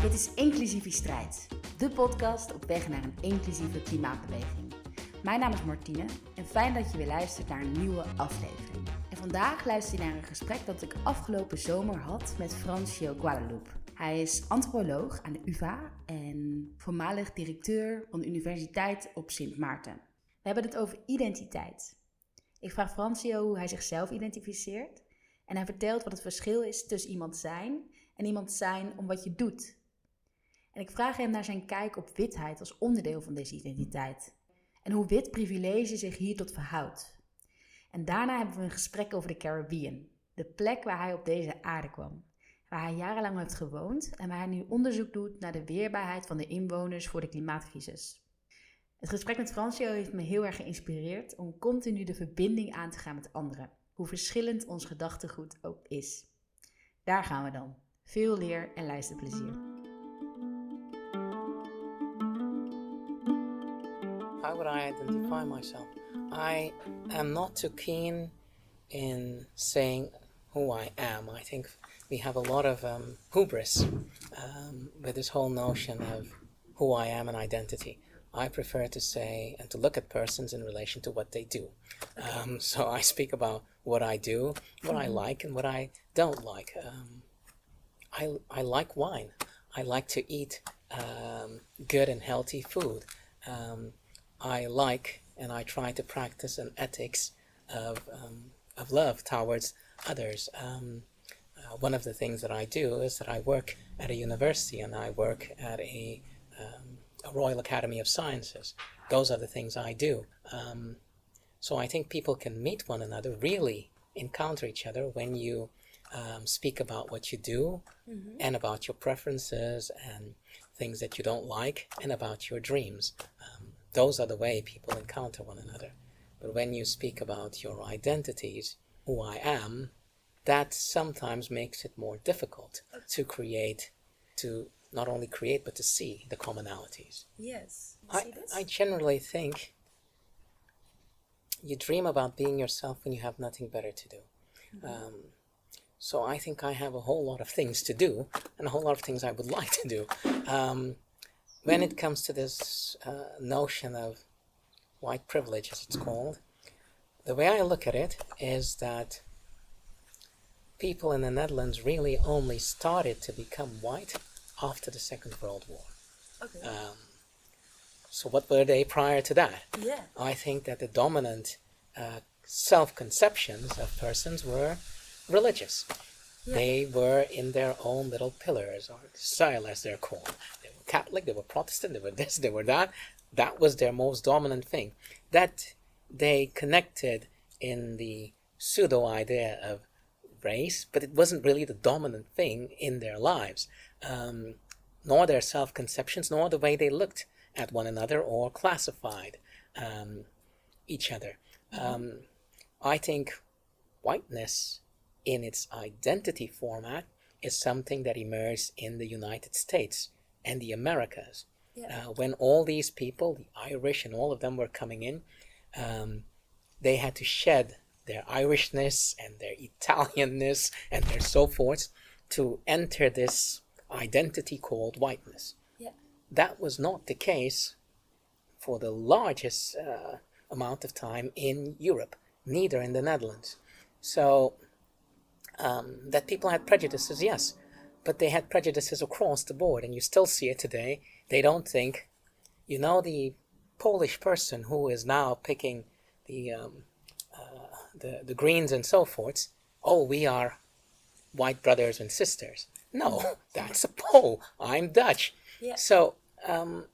Dit is Inclusieve Strijd, de podcast op weg naar een inclusieve klimaatbeweging. Mijn naam is Martine en fijn dat je weer luistert naar een nieuwe aflevering. En vandaag luister je naar een gesprek dat ik afgelopen zomer had met Francio Guadalupe. Hij is antropoloog aan de UvA en voormalig directeur van de Universiteit op Sint Maarten. We hebben het over identiteit. Ik vraag Francio hoe hij zichzelf identificeert en hij vertelt wat het verschil is tussen iemand zijn en iemand zijn om wat je doet. En ik vraag hem naar zijn kijk op witheid als onderdeel van deze identiteit. En hoe wit privilege zich hier tot verhoudt. En daarna hebben we een gesprek over de Caribbean, de plek waar hij op deze aarde kwam. Waar hij jarenlang heeft gewoond en waar hij nu onderzoek doet naar de weerbaarheid van de inwoners voor de klimaatcrisis. Het gesprek met Francio heeft me heel erg geïnspireerd om continu de verbinding aan te gaan met anderen, hoe verschillend ons gedachtegoed ook is. Daar gaan we dan. Veel leer en luisterplezier. I identify myself? I am not too keen in saying who I am. I think we have a lot of um, hubris um, with this whole notion of who I am and identity. I prefer to say and to look at persons in relation to what they do. Um, so I speak about what I do, what I like, and what I don't like. Um, I, I like wine. I like to eat um, good and healthy food. Um, I like and I try to practice an ethics of, um, of love towards others. Um, uh, one of the things that I do is that I work at a university and I work at a, um, a Royal Academy of Sciences. Those are the things I do. Um, so I think people can meet one another, really encounter each other when you um, speak about what you do Mm-hmm. and about your preferences and things that you don't like and about your dreams. Those are the way people encounter one another. But when you speak about your identities, who I am, that sometimes makes it more difficult to create, to not only create, but to see the commonalities. Yes. I, I generally think you dream about being yourself when you have nothing better to do. Um, so I think I have a whole lot of things to do and a whole lot of things I would like to do. Um, when it comes to this uh, notion of white privilege, as it's called, the way I look at it is that people in the Netherlands really only started to become white after the Second World War. Okay. Um, so, what were they prior to that? yeah. I think that the dominant uh, self conceptions of persons were religious. Yeah. They were in their own little pillars, or zuilen as they're called. They Catholic, they were Protestant, they were this, they were that. That was their most dominant thing. That they connected in the pseudo idea of race, but it wasn't really the dominant thing in their lives, um, nor their self conceptions, nor the way they looked at one another or classified um, each other. Um, I think whiteness in its identity format is something that emerged in the United States and the Americas. Yeah. Uh, when all these people, the Irish and all of them, were coming in, um, they had to shed their Irishness and their Italianness and their so forth to enter this identity called whiteness. Yeah. That was not the case for the largest uh, amount of time in Europe, neither in the Netherlands. So, um, that people had prejudices, yes, but they had prejudices across the board, and you still see it today. They don't think, you know, the Polish person who is now picking the um, uh, the the greens and so forth. Oh, we are white brothers and sisters. No, that's a Pole. I'm Dutch. Yeah. So um,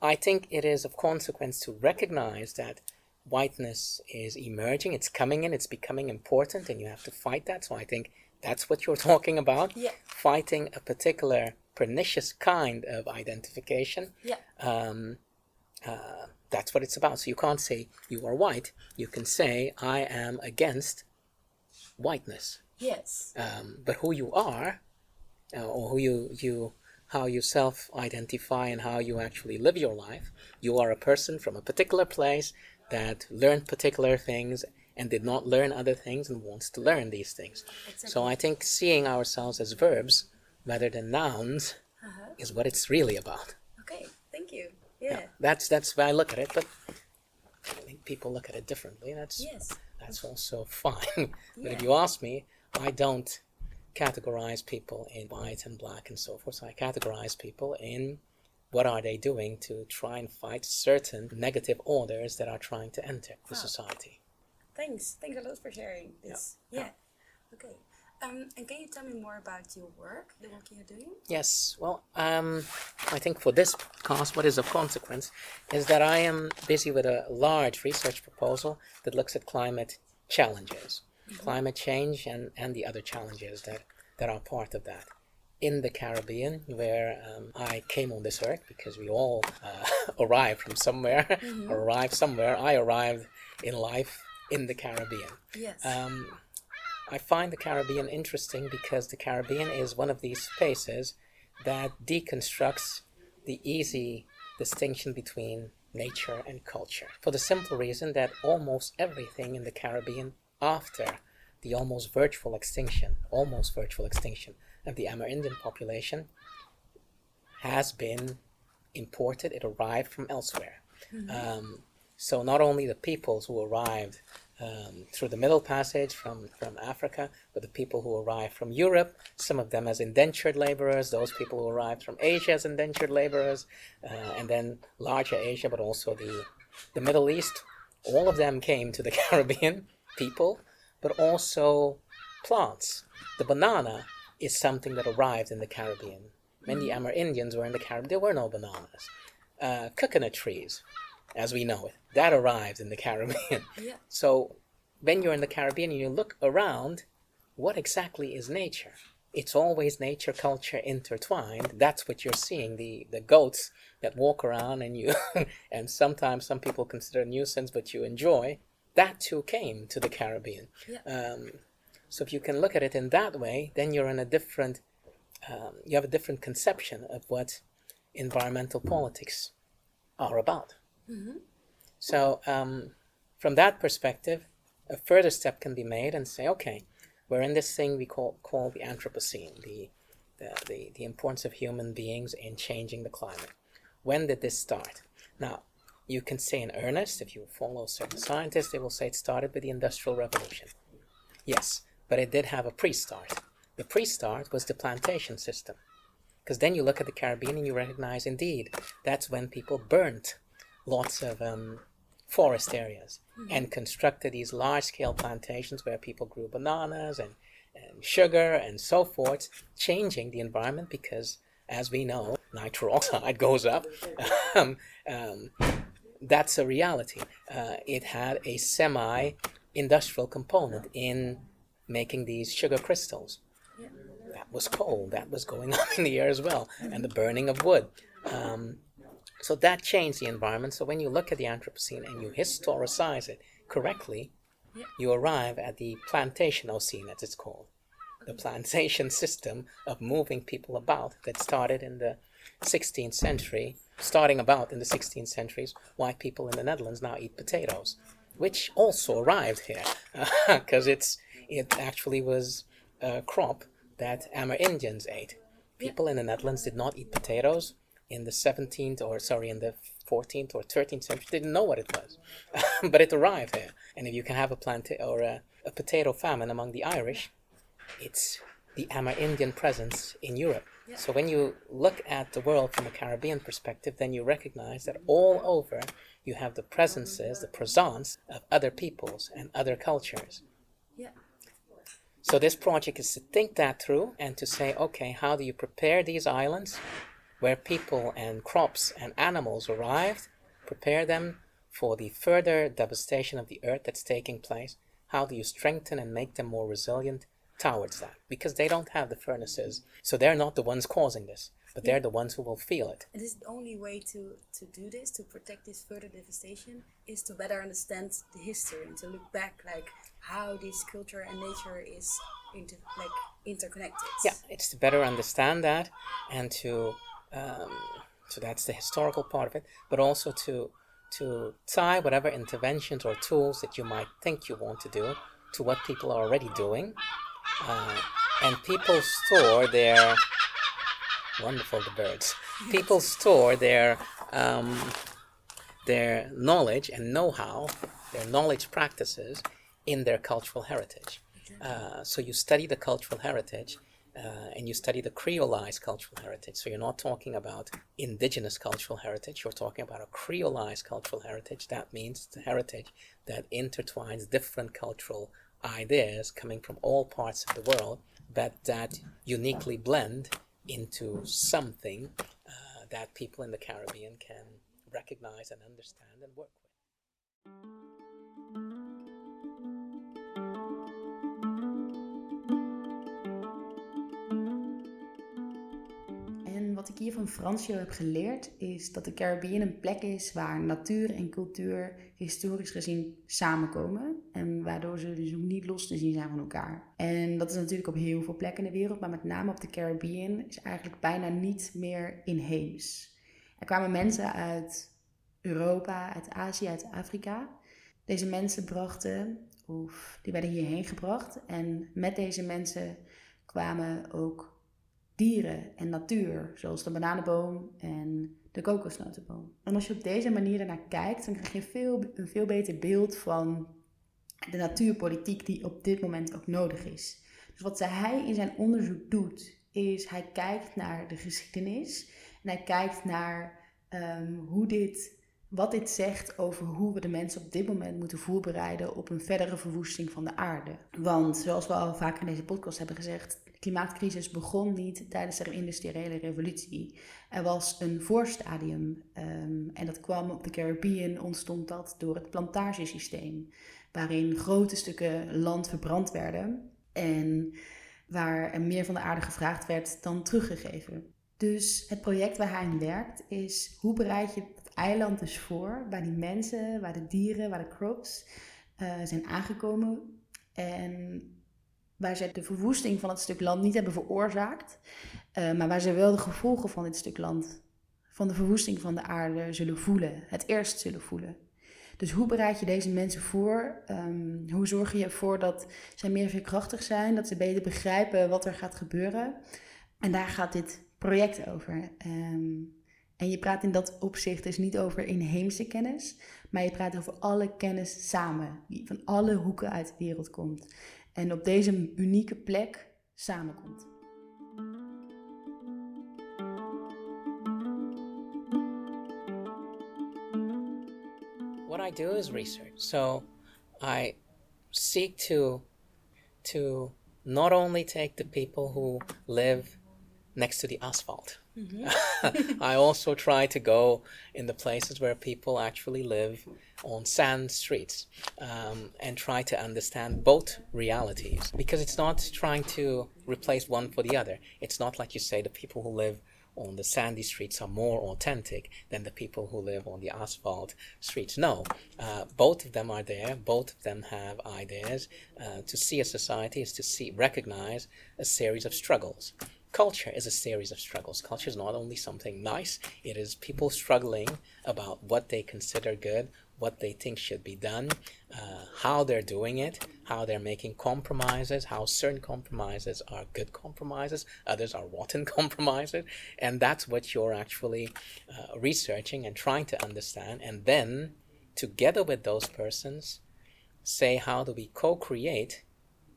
I think it is of consequence to recognize that whiteness is emerging, it's coming in, it's becoming important, and you have to fight that. So I think that's what you're talking about. Yeah. Fighting a particular pernicious kind of identification. Yeah. Um, uh, that's what it's about. So you can't say you are white. You can say I am against whiteness. Yes. Um, but who you are, uh, or who you you how you self-identify and how you actually live your life, you are a person from a particular place that learned particular things and did not learn other things and wants to learn these things. So I think seeing ourselves as verbs rather than nouns Uh-huh. is what it's really about. Okay, thank you. Yeah. That's that's why I look at it, but I think people look at it differently. That's Yes. that's also fine. but if you ask me, I don't categorize people in white and black and so forth. So I categorize people in what are they doing to try and fight certain negative orders that are trying to enter the Wow. society. Thanks. Thanks a lot for sharing this. Yeah. Okay. Um, and can you tell me more about your work, the work you're doing? Yes, well, um, I think for this podcast, what is of consequence is that I am busy with a large research proposal that looks at climate challenges, climate change, and, and the other challenges that, that are part of that. In the Caribbean, where um, I came on this earth because we all uh, arrived from somewhere, arrived somewhere, I arrived in life in the Caribbean. Yes. Um, I find the Caribbean interesting because the Caribbean is one of these spaces that deconstructs the easy distinction between nature and culture. For the simple reason that almost everything in the Caribbean after the almost virtual extinction, almost virtual extinction of the Amerindian population has been imported, it arrived from elsewhere. Um, so not only the peoples who arrived um, through the Middle Passage from, from Africa, but the people who arrived from Europe, some of them as indentured laborers, those people who arrived from Asia as indentured laborers, uh, and then larger Asia, but also the, the Middle East, all of them came to the Caribbean people, but also plants. The banana is something that arrived in the Caribbean. Many Amerindians were in the Caribbean, there were no bananas. Uh, coconut trees, as we know it, that arrived in the Caribbean. yeah. So when you're in the Caribbean and you look around, what exactly is nature? It's always nature culture intertwined. That's what you're seeing. The the goats that walk around and you and sometimes some people consider a nuisance but you enjoy, that too came to the Caribbean. Yeah. Um, so if you can look at it in that way, then you're in a different um, you have a different conception of what environmental politics are about. So, um, from that perspective, a further step can be made and say, okay, we're in this thing we call call the Anthropocene, the the, the, the importance of human beings in changing the climate. When did this start? Now, you can say in earnest, if you follow certain scientists, they will say it started with the Industrial Revolution. Yes, but it did have a pre-start. The pre-start was the plantation system. Because then you look at the Caribbean and you recognize, indeed, that's when people burnt lots of um, forest areas and constructed these large-scale plantations where people grew bananas and, and sugar and so forth, changing the environment because, as we know, nitrous oxide goes up. um, um, that's a reality. Uh, it had a semi-industrial component in making these sugar crystals. That was coal. That was going on in the air as well, and the burning of wood. Um, so that changed the environment. So when you look at the Anthropocene and you historicize it correctly, Yeah. you arrive at the plantationocene, as it's called, the plantation system of moving people about that started in the 16th century. Starting about in the 16th centuries, why people in the Netherlands now eat potatoes, which also arrived here because it's it actually was a crop that Amerindians ate. People in the Netherlands did not eat potatoes in the 17th or sorry in the 14th or 13th century didn't know what it was. But it arrived here. And if you can have a plant or a, a potato famine among the irish it's the amerindian presence in europe. So when you look at the world from a caribbean perspective then you recognize that all over you have the presences the presence of other peoples and other cultures. Yeah. so this project is to think that through and to say, okay, how do you prepare these islands where people and crops and animals arrived, prepare them for the further devastation of the earth that's taking place? How do you strengthen and make them more resilient towards that? Because they don't have the furnaces, so they're not the ones causing this, but they're the ones who will feel it. And this is the only way to, to do this, to protect this further devastation, is to better understand the history and to look back, like how this culture and nature is inter, like interconnected. Yeah, it's to better understand that and to um, so that's the historical part of it, but also to to tie whatever interventions or tools that you might think you want to do to what people are already doing, uh, and people store their wonderful the birds. People store their um, their knowledge and know-how, their knowledge practices in their cultural heritage. Uh, so you study the cultural heritage uh, and you study the creolized cultural heritage. So you're not talking about indigenous cultural heritage, you're talking about a creolized cultural heritage. That means the heritage that intertwines different cultural ideas coming from all parts of the world, but that uniquely blend into something uh, that people in the Caribbean can recognize and understand and work with. Ik hier van Fransjo heb geleerd, is dat de Caribbean een plek is waar natuur en cultuur historisch gezien samenkomen. En waardoor ze dus ook niet los te zien zijn van elkaar. En dat is natuurlijk op heel veel plekken in de wereld, maar met name op de Caribbean is eigenlijk bijna niet meer inheems. Er kwamen mensen uit Europa, uit Azië, uit Afrika. Deze mensen brachten, of die werden hierheen gebracht. En met deze mensen kwamen ook dieren en natuur, zoals de bananenboom en de kokosnotenboom. En als je op deze manier ernaar kijkt, dan krijg je veel, een veel beter beeld van de natuurpolitiek die op dit moment ook nodig is. Dus wat hij in zijn onderzoek doet, is hij kijkt naar de geschiedenis en hij kijkt naar ehm, hoe dit, wat dit zegt over hoe we de mensen op dit moment moeten voorbereiden op een verdere verwoesting van de aarde. Want zoals we al vaker in deze podcast hebben gezegd, klimaatcrisis begon niet tijdens de industriële revolutie. Er was een voorstadium um, en dat kwam op de Caribbean, ontstond dat door het plantagesysteem, waarin grote stukken land verbrand werden en waar er meer van de aarde gevraagd werd dan teruggegeven. Dus het project waar hij aan werkt is hoe bereid je het eiland dus voor, waar die mensen, waar de dieren, waar de crops uh, zijn aangekomen en waar ze de verwoesting van het stuk land niet hebben veroorzaakt, uh, maar waar ze wel de gevolgen van dit stuk land, van de verwoesting van de aarde, zullen voelen, het eerst zullen voelen. Dus hoe bereid je deze mensen voor? Um, hoe zorg je ervoor dat zij meer veerkrachtig zijn, dat ze beter begrijpen wat er gaat gebeuren? En daar gaat dit project over. Um, en je praat in dat opzicht dus niet over inheemse kennis, maar je praat over alle kennis samen, die van alle hoeken uit de wereld komt en op deze unieke plek samenkomt. What I do is research. So I seek to to not only take the people who live next to the asphalt. Mm-hmm. I also try to go in the places where people actually live on sand streets um, and try to understand both realities because it's not trying to replace one for the other. It's not like you say the people who live on the sandy streets are more authentic than the people who live on the asphalt streets. No, uh, both of them are there. Both of them have ideas. Uh, to see a society is to see recognize a series of struggles culture is a series of struggles. Culture is not only something nice, it is people struggling about what they consider good, what they think should be done, uh, how they're doing it, how they're making compromises, how certain compromises are good compromises, others are rotten compromises. And that's what you're actually uh, researching and trying to understand. And then, together with those persons, say how do we co create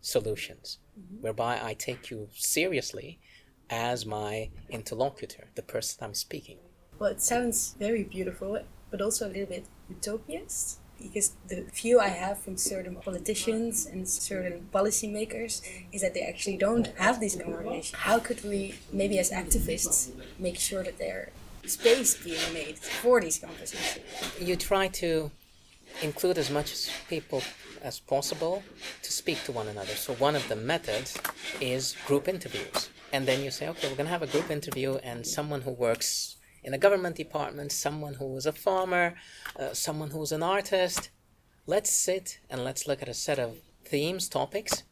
solutions, mm-hmm. whereby I take you seriously as my interlocutor, the person I'm speaking. Well, it sounds very beautiful, but also a little bit utopiast because the view I have from certain politicians and certain policymakers is that they actually don't have these conversations. How could we, maybe as activists, make sure that there's space being made for these conversations? You try to include as much people as possible to speak to one another. So one of the methods is group interviews. And then you say, okay, we're going to have a group interview, and someone who works in a government department, someone who is a farmer, uh, someone who's an artist. Let's sit and let's look at a set of themes, topics,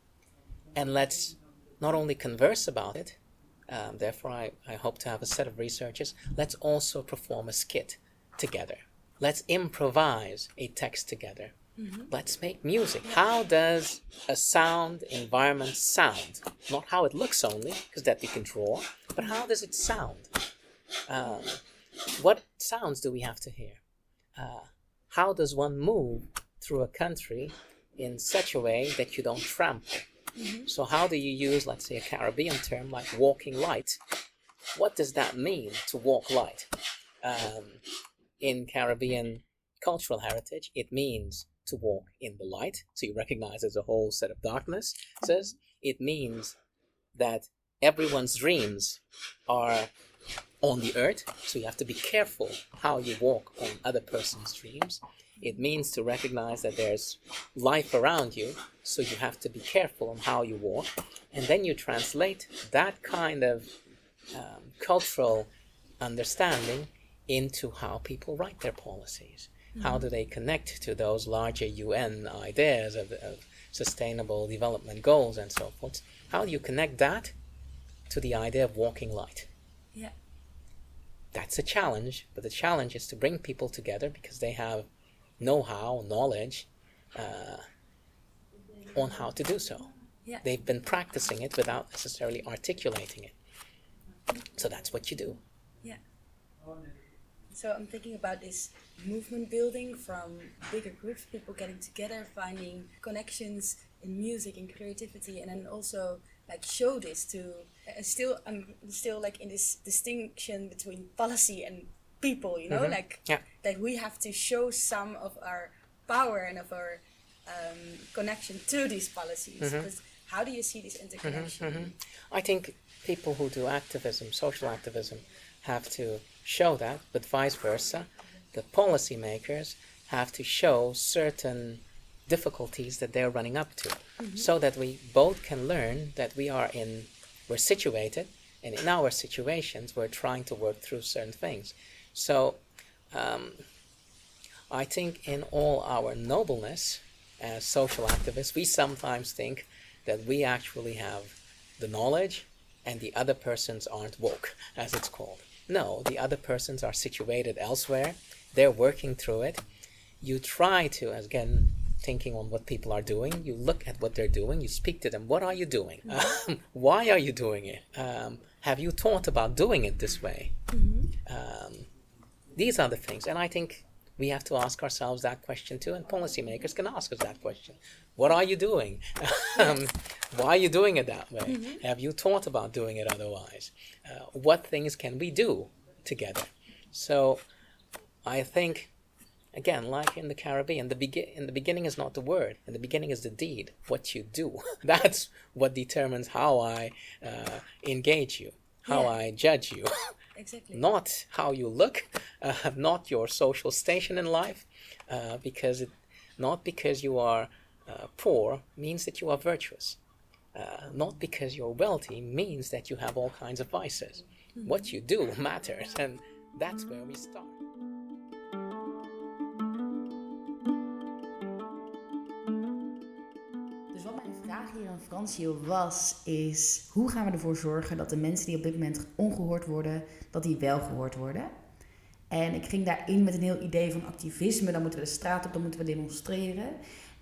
and let's not only converse about it, um, therefore, I, I hope to have a set of researchers. Let's also perform a skit together. Let's improvise a text together. Let's make music. How does a sound environment sound? Not how it looks only, because that we can draw, but how does it sound? Um, what sounds do we have to hear? Uh, how does one move through a country in such a way that you don't trample? So, how do you use, let's say, a Caribbean term like walking light? What does that mean to walk light? Um, in Caribbean cultural heritage, it means to walk in the light. So you recognize there's a whole set of darkness. Says it means that everyone's dreams are on the earth, so you have to be careful how you walk on other person's dreams. It means to recognize that there's life around you, so you have to be careful on how you walk. And then you translate that kind of um, cultural understanding into how people write their policies. How do they connect to those larger UN ideas of, of sustainable development goals and so forth? How do you connect that to the idea of walking light? Yeah. That's a challenge, but the challenge is to bring people together because they have know how, knowledge uh, on how to do so. Yeah. They've been practicing it without necessarily articulating it. So that's what you do. Yeah. So I'm thinking about this movement building from bigger groups, people getting together, finding connections in music and creativity, and then also like show this to. And still, I'm still like in this distinction between policy and people. You know, mm-hmm. like Yeah. that we have to show some of our power and of our um, connection to these policies. But mm-hmm. how do you see this mm-hmm, interconnection? I think people who do activism, social activism, have to show that, but vice versa. The policymakers have to show certain difficulties that they're running up to, so that we both can learn that we are in, we're situated, and in our situations, we're trying to work through certain things. So, um, I think in all our nobleness as social activists, we sometimes think that we actually have the knowledge and the other persons aren't woke, as it's called. No, the other persons are situated elsewhere. They're working through it. You try to, again, thinking on what people are doing, you look at what they're doing, you speak to them. What are you doing? Um, why are you doing it? Um, have you thought about doing it this way? Um, these are the things. And I think we have to ask ourselves that question too, and policymakers can ask us that question. What are you doing? um, why are you doing it that way? Have you thought about doing it otherwise? Uh, what things can we do together? So I think, again, like in the Caribbean, the begin in the beginning is not the word, in the beginning is the deed, what you do. That's what determines how I uh, engage you, how Yeah. I judge you Exactly. not how you look, uh, not your social station in life, uh, because it, not because you are uh, poor means that you are virtuous. Uh, not because you're wealthy means that you have all kinds of vices. What you do matters, and that's where we start. Hier aan Francio was, is hoe gaan we ervoor zorgen dat de mensen die op dit moment ongehoord worden, dat die wel gehoord worden? En ik ging daarin met een heel idee van activisme, dan moeten we de straat op, dan moeten we demonstreren.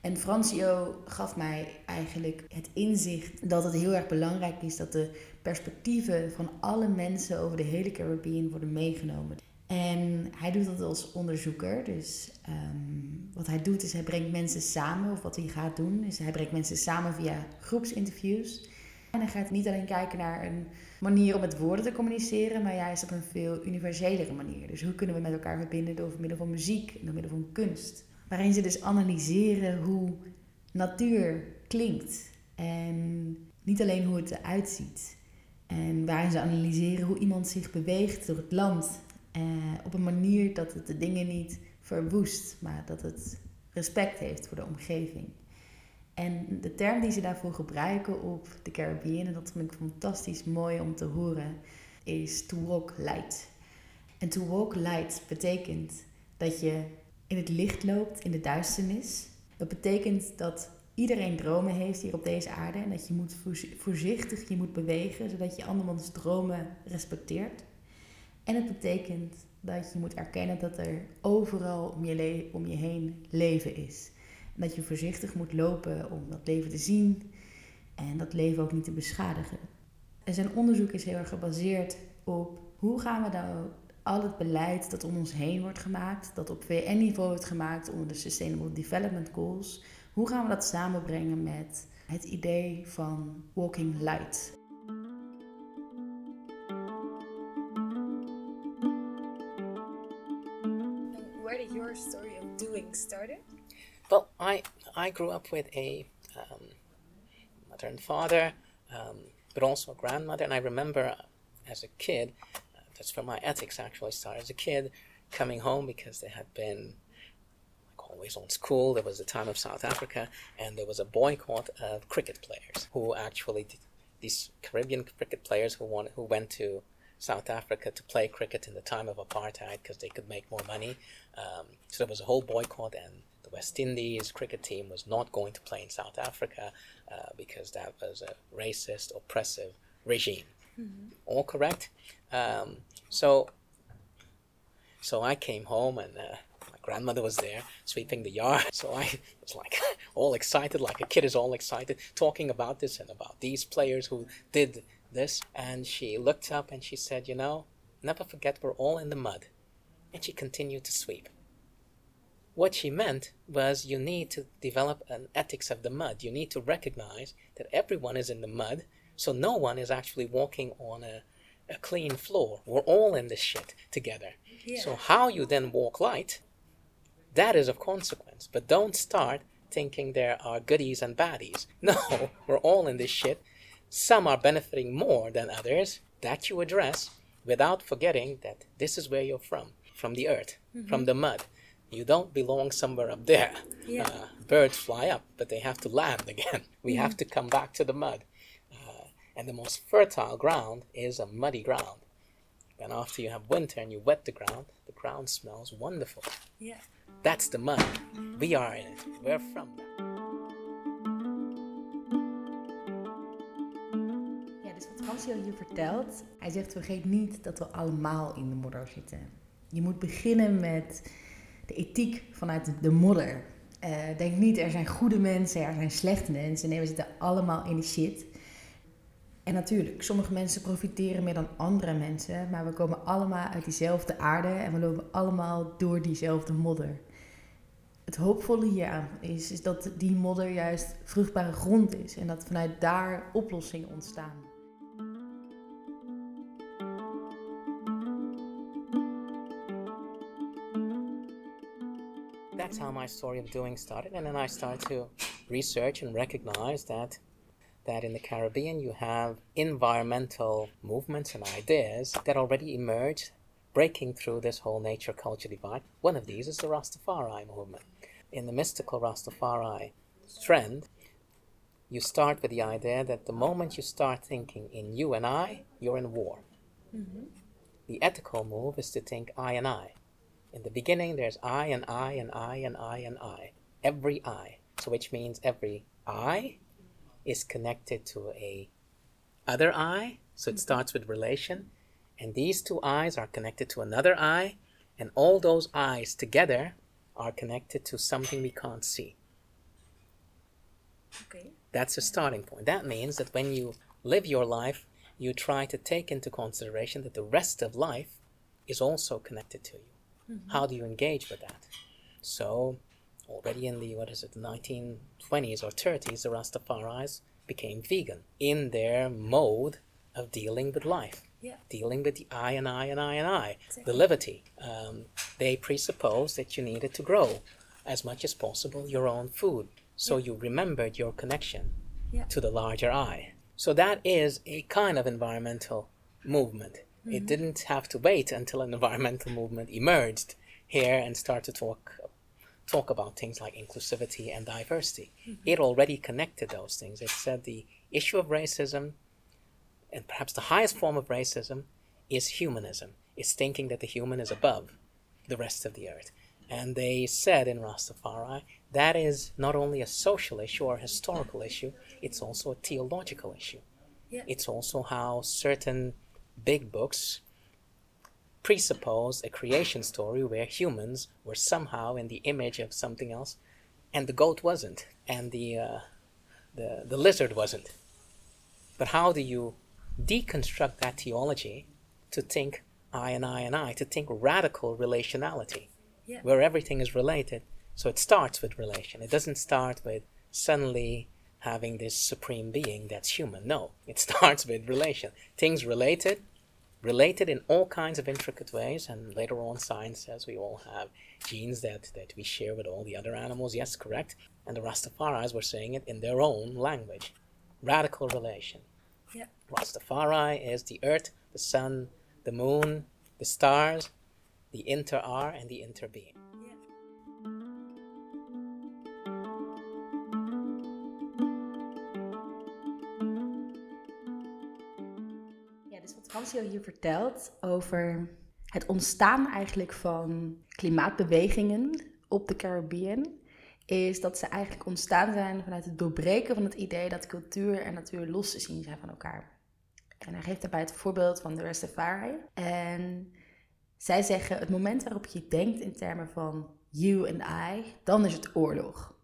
En Francio gaf mij eigenlijk het inzicht dat het heel erg belangrijk is dat de perspectieven van alle mensen over de hele Caribbean worden meegenomen. En hij doet dat als onderzoeker. Dus ehm, wat hij doet is hij brengt mensen samen. Of wat hij gaat doen is hij brengt mensen samen via groepsinterviews. En hij gaat niet alleen kijken naar een manier om met woorden te communiceren, maar juist op een veel universelere manier. Dus hoe kunnen we met elkaar verbinden door middel van muziek en door middel van kunst. Waarin ze dus analyseren hoe natuur klinkt. En niet alleen hoe het eruit ziet. En waarin ze analyseren hoe iemand zich beweegt door het land. Eh, op een manier dat het de dingen niet verwoest, maar dat het respect heeft voor de omgeving. En de term die ze daarvoor gebruiken op de Caribbean, en dat vind ik fantastisch mooi om te horen, is to walk light. En to walk light betekent dat je in het licht loopt, in de duisternis. Dat betekent dat iedereen dromen heeft hier op deze aarde en dat je moet voorzi- voorzichtig je moet bewegen, zodat je andermans dromen respecteert. En het betekent dat je moet erkennen dat er overal om je, om je heen leven is. En dat je voorzichtig moet lopen om dat leven te zien en dat leven ook niet te beschadigen. En zijn onderzoek is heel erg gebaseerd op hoe gaan we nou al het beleid dat om ons heen wordt gemaakt, dat op VN-niveau wordt gemaakt onder de Sustainable Development Goals, hoe gaan we dat samenbrengen met het idee van walking light? Where did your story of doing started? Well, I I grew up with a um, mother and father, um, but also a grandmother, and I remember as a kid, uh, that's where my ethics actually started. As a kid, coming home because they had been always on school. There was the time of South Africa, and there was a boycott of cricket players who actually these Caribbean cricket players who wanted, who went to South Africa to play cricket in the time of apartheid because they could make more money. Um, so there was a whole boycott, and the West Indies cricket team was not going to play in South Africa uh, because that was a racist, oppressive regime. Mm-hmm. All correct. Um, so, so I came home and uh, my grandmother was there sweeping the yard. So I was like all excited, like a kid is all excited, talking about this and about these players who did this. And she looked up and she said, "You know, never forget we're all in the mud." And she continued to sweep. What she meant was you need to develop an ethics of the mud. You need to recognize that everyone is in the mud, so no one is actually walking on a, a clean floor. We're all in this shit together. Yeah. So how you then walk light, that is of consequence. But don't start thinking there are goodies and baddies. No, we're all in this shit. Some are benefiting more than others. That you address without forgetting that this is where you're from, from the earth, from the mud. You don't belong somewhere up there. Yeah. Uh, birds fly up, but they have to land again. We have to come back to the mud. Uh, and the most fertile ground is a muddy ground. And after you have winter and you wet the ground, the ground smells wonderful. Yeah. That's the mud. We are in it. We're from that. Hansio hier vertelt, hij zegt vergeet niet dat we allemaal in de modder zitten. Je moet beginnen met de ethiek vanuit de modder. Eh, denk niet er zijn goede mensen, er zijn slechte mensen. Nee, we zitten allemaal in de shit. En natuurlijk, sommige mensen profiteren meer dan andere mensen, maar we komen allemaal uit diezelfde aarde en we lopen allemaal door diezelfde modder. Het hoopvolle hieraan is, is dat die modder juist vruchtbare grond is en dat vanuit daar oplossingen ontstaan. That's how my story of doing started. And then I started to research and recognize that that in the Caribbean you have environmental movements and ideas that already emerged, breaking through this whole nature culture divide. One of these is the Rastafari movement. In the mystical Rastafari trend, you start with the idea that the moment you start thinking in you and I, you're in war. Mm-hmm. The ethical move is to think I and I. In the beginning, there's I and I and I and I and I. Every I. So, which means every I is connected to a other I. So it starts with relation, and these two eyes are connected to another I, and all those eyes together are connected to something we can't see. Okay. That's a starting point. That means that when you live your life, you try to take into consideration that the rest of life is also connected to you. How do you engage with that? So, already in the what is it, 1920s or 30s, the Rastafaris became vegan in their mode of dealing with life, Yeah. dealing with the I and I and I and I, Exactly. the liberty. Um, they presupposed that you needed to grow as much as possible your own food, so you remembered your connection Yeah. to the larger I. So that is a kind of environmental movement. It mm-hmm. didn't have to wait until an environmental movement emerged here and start to talk talk about things like inclusivity and diversity. Mm-hmm. It already connected those things. It said the issue of racism and perhaps the highest form of racism is humanism. It's thinking that the human is above the rest of the earth. And they said in Rastafari that is not only a social issue or a historical issue, it's also a theological issue. Yeah. It's also how certain big books presuppose a creation story where humans were somehow in the image of something else and the goat wasn't, and the, uh, the, the lizard wasn't. But how do you deconstruct that theology to think I and I and I, to think radical relationality, Yeah. where everything is related? So it starts with relation. It doesn't start with suddenly having this supreme being that's human. No, it starts with relation. Things related, related in all kinds of intricate ways, and later on science says we all have genes that, that we share with all the other animals. Yes, correct. And the Rastafaris were saying it in their own language. Radical relation. Yeah. Rastafari is the earth, the sun, the moon, the stars, the inter are and the interbeing. Wat Fransio hier vertelt over het ontstaan eigenlijk van klimaatbewegingen op de Caribbean, is dat ze eigenlijk ontstaan zijn vanuit het doorbreken van het idee dat cultuur en natuur los te zien zijn van elkaar. En hij geeft daarbij het voorbeeld van de Rastafari. En zij zeggen, het moment waarop je denkt in termen van you and I, dan is het oorlog.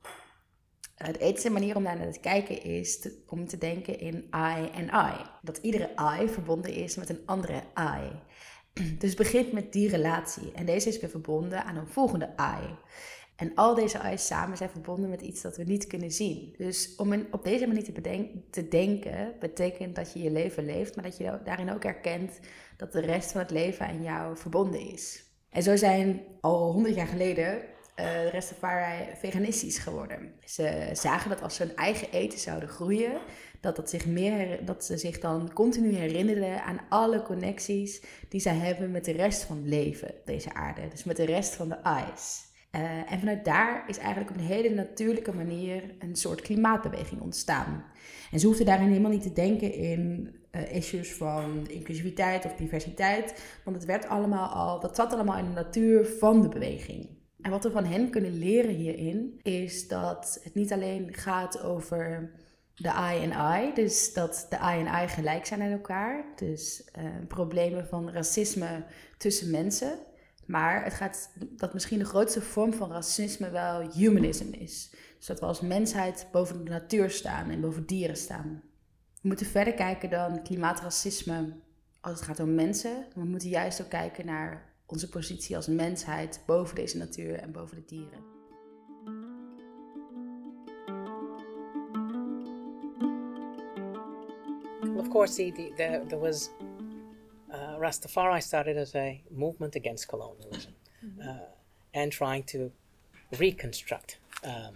De ethische manier om daar naar te kijken is om te denken in I en I. Dat iedere I verbonden is met een andere I. Dus het begint met die relatie. En deze is weer verbonden aan een volgende I. En al deze I's samen zijn verbonden met iets dat we niet kunnen zien. Dus om op deze manier te, te denken, betekent dat je je leven leeft, maar dat je daarin ook erkent dat de rest van het leven aan jou verbonden is. En zo zijn al honderd jaar geleden eh, de Rastafari veganistisch geworden. Ze zagen dat als ze hun eigen eten zouden groeien, dat, dat, zich meer, dat ze zich dan continu herinnerden aan alle connecties die zij hebben met de rest van het leven deze aarde. Dus met de rest van de ice. Eh, en vanuit daar is eigenlijk op een hele natuurlijke manier een soort klimaatbeweging ontstaan. En ze hoefden daarin helemaal niet te denken in eh, issues van inclusiviteit of diversiteit, want het werd allemaal al, dat zat allemaal in de natuur van de beweging. En wat we van hen kunnen leren hierin, is dat het niet alleen gaat over de I en I, dus dat de I en I gelijk zijn aan elkaar. Dus eh, problemen van racisme tussen mensen. Maar het gaat dat misschien de grootste vorm van racisme wel humanism is. Dus dat we als mensheid boven de natuur staan en boven dieren staan. We moeten verder kijken dan klimaatracisme als het gaat om mensen. We moeten juist ook kijken naar onze positie als mensheid boven deze natuur en boven de dieren. Of course, the, the, the, there was uh, Rastafari started as a movement against colonialism uh, and trying to reconstruct um,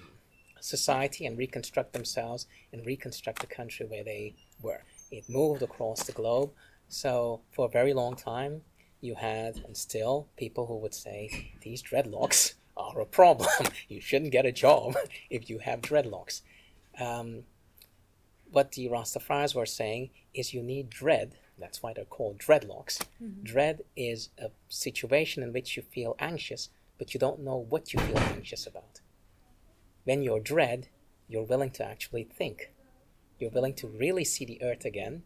society and reconstruct themselves and reconstruct the country where they were. It moved across the globe. So, for a very long time, you had, and still, people who would say, These dreadlocks are a problem. you shouldn't get a job if you have dreadlocks. Um, what the Rastafaris were saying is you need dread. That's why they're called dreadlocks. Dread is a situation in which you feel anxious, but you don't know what you feel anxious about. When you're dread, you're willing to actually think. You're willing to really see the earth again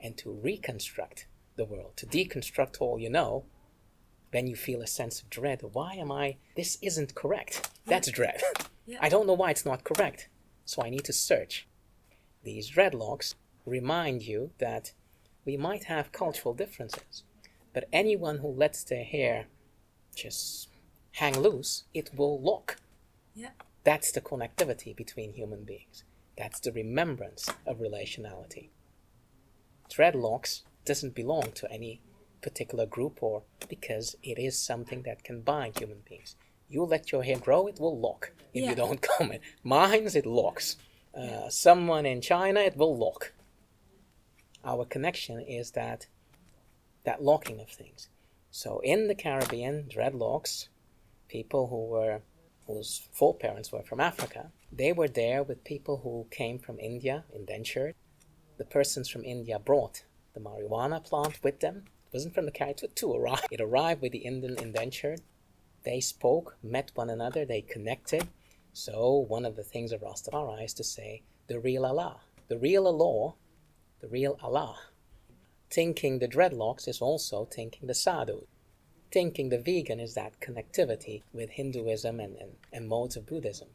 and to reconstruct the world, to deconstruct all you know. Then you feel a sense of dread. Why am I? This isn't correct. That's dread. Yeah. I don't know why it's not correct. So I need to search. These dreadlocks remind you that we might have cultural differences, but anyone who lets their hair just hang loose, it will lock. Yeah. That's the connectivity between human beings. That's the remembrance of relationality. Dreadlocks doesn't belong to any particular group or because it is something that can bind human beings. You let your hair grow, it will lock if Yeah. you don't comb it. Mine's, it locks. Uh, someone in China, it will lock. Our connection is that that locking of things. So in the Caribbean, dreadlocks, people who were whose foreparents were from Africa, they were there with people who came from India, indentured. The persons from India brought the marijuana plant with them. It wasn't from the Caribbean, it to arrive. It arrived with the Indian indentured. They spoke, met one another, they connected. So one of the things of Rastafari is to say the real Allah. The real Allah, the real Allah. Thinking the dreadlocks is also thinking the sadhu. Thinking the vegan is that connectivity with Hinduism and, and, and modes of Buddhism.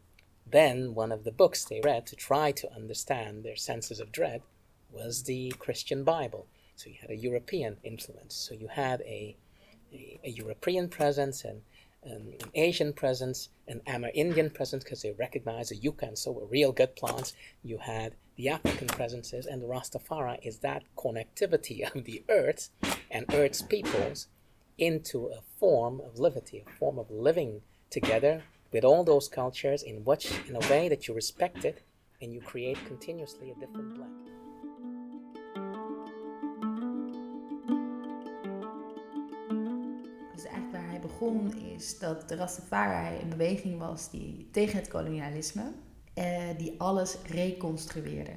then one of the books they read to try to understand their senses of dread was the Christian Bible. So you had a European influence. So you had a, a, a European presence and an, an Asian presence, an Amerindian presence because they recognized the yucca and so were real good plants. You had the African presences, and the Rastafari is that connectivity of the earth and earth's peoples into a form of liberty, a form of living together with all those cultures in which in a way that you respect it and you create continuously a different blend. Begon is dat de Rastafari een beweging was die tegen het kolonialisme, eh, die alles reconstrueerde.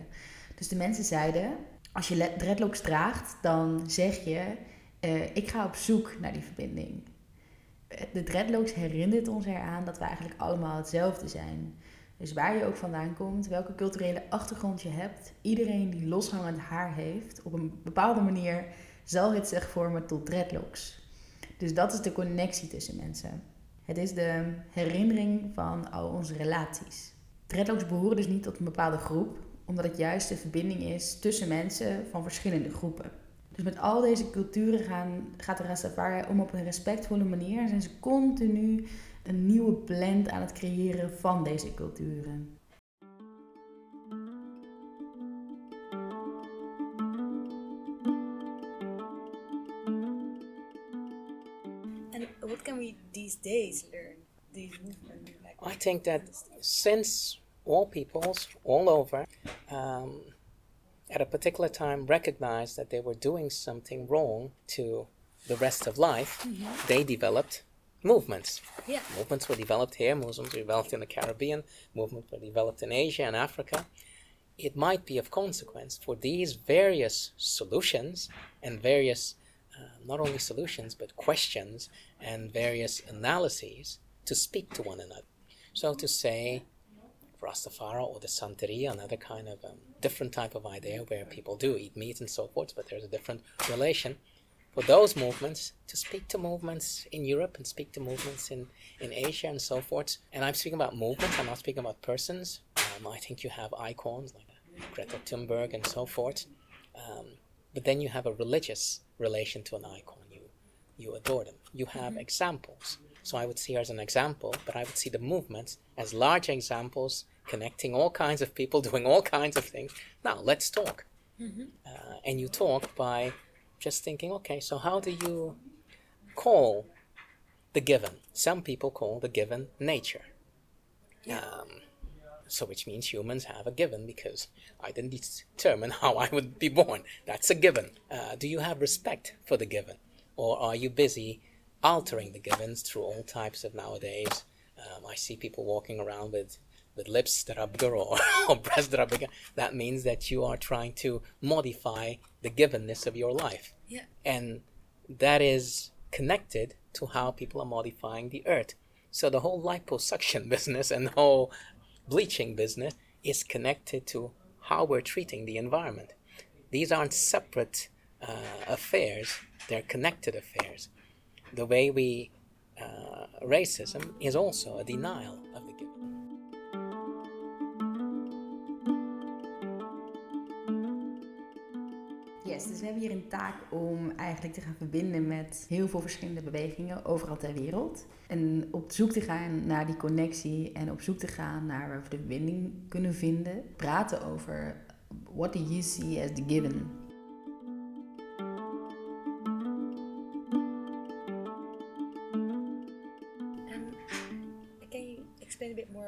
Dus de mensen zeiden, als je dreadlocks draagt, dan zeg je, uh, ik ga op zoek naar die verbinding. De dreadlocks herinnert ons eraan dat we eigenlijk allemaal hetzelfde zijn. Dus waar je ook vandaan komt, welke culturele achtergrond je hebt, iedereen die loshangend haar heeft, op een bepaalde manier zal het zich vormen tot dreadlocks. Dus dat is de connectie tussen mensen. Het is de herinnering van al onze relaties. Dreadlocks behoren dus niet tot een bepaalde groep, omdat het juist de verbinding is tussen mensen van verschillende groepen. Dus met al deze culturen gaan, gaat de Rastafari om op een respectvolle manier en zijn ze continu een nieuwe blend aan het creëren van deze culturen. Days learn? These movements? I think that since all peoples all over um, at a particular time recognized that they were doing something wrong to the rest of life, mm-hmm. they developed movements. Yeah. Movements were developed here, movements were developed in the Caribbean, movements were developed in Asia and Africa. It might be of consequence for these various solutions and various, not only solutions, but questions and various analyses to speak to one another. So to say, Rastafari or the Santeria, another kind of um, different type of idea where people do eat meat and so forth, but there's a different relation for those movements to speak to movements in Europe and speak to movements in, in Asia and so forth. And I'm speaking about movements, I'm not speaking about persons. Um, I think you have icons like Greta Thunberg and so forth. Um, but then you have a religious relation to an icon. You, you adore them. You have mm-hmm. examples so I would see her as an example, but I would see the movements as large examples connecting all kinds of people doing all kinds of things. Now, let's talk. Mm-hmm. Uh, and you talk by just thinking, okay, so how do you call the given? Some people call the given nature. Yeah. Um, so which means humans have a given because I didn't determine how I would be born. That's a given. Uh, do you have respect for the given? Or are you busy altering the givens through all types of nowadays. Um, I see people walking around with, with lips that are bigger or, or breasts that are bigger. That means that you are trying to modify the givenness of your life. Yeah. And that is connected to how people are modifying the earth. So the whole liposuction business and the whole bleaching business is connected to how we're treating the environment. These aren't separate uh, affairs, they're connected affairs the way we uh, racism is also a denial of the given. Yes, dus we hebben hier een taak om eigenlijk te gaan verbinden met heel veel verschillende bewegingen overal ter wereld. En op zoek te gaan naar die connectie en op zoek te gaan naar waar we de verbinding kunnen vinden. Praten over what do you see as the given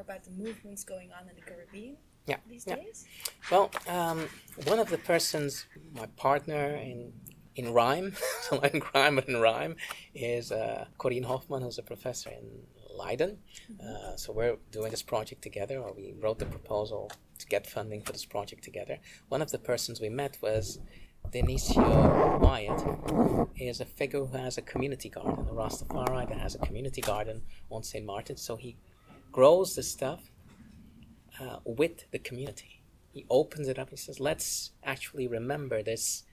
about the movements going on in the Caribbean yeah, these yeah. days? Well, um, one of the persons, my partner in in rhyme, so in crime and rhyme, is uh, Corinne Hofman, who's a professor in Leiden. Mm-hmm. Uh, so we're doing this project together, or we wrote the proposal to get funding for this project together. One of the persons we met was Denisio Wyatt, is a figure who has a community garden, a Rastafari that has a community garden on St. Martin. So he grows the stuff uh, with the community. He opens it up. He says, "Let's actually remember this.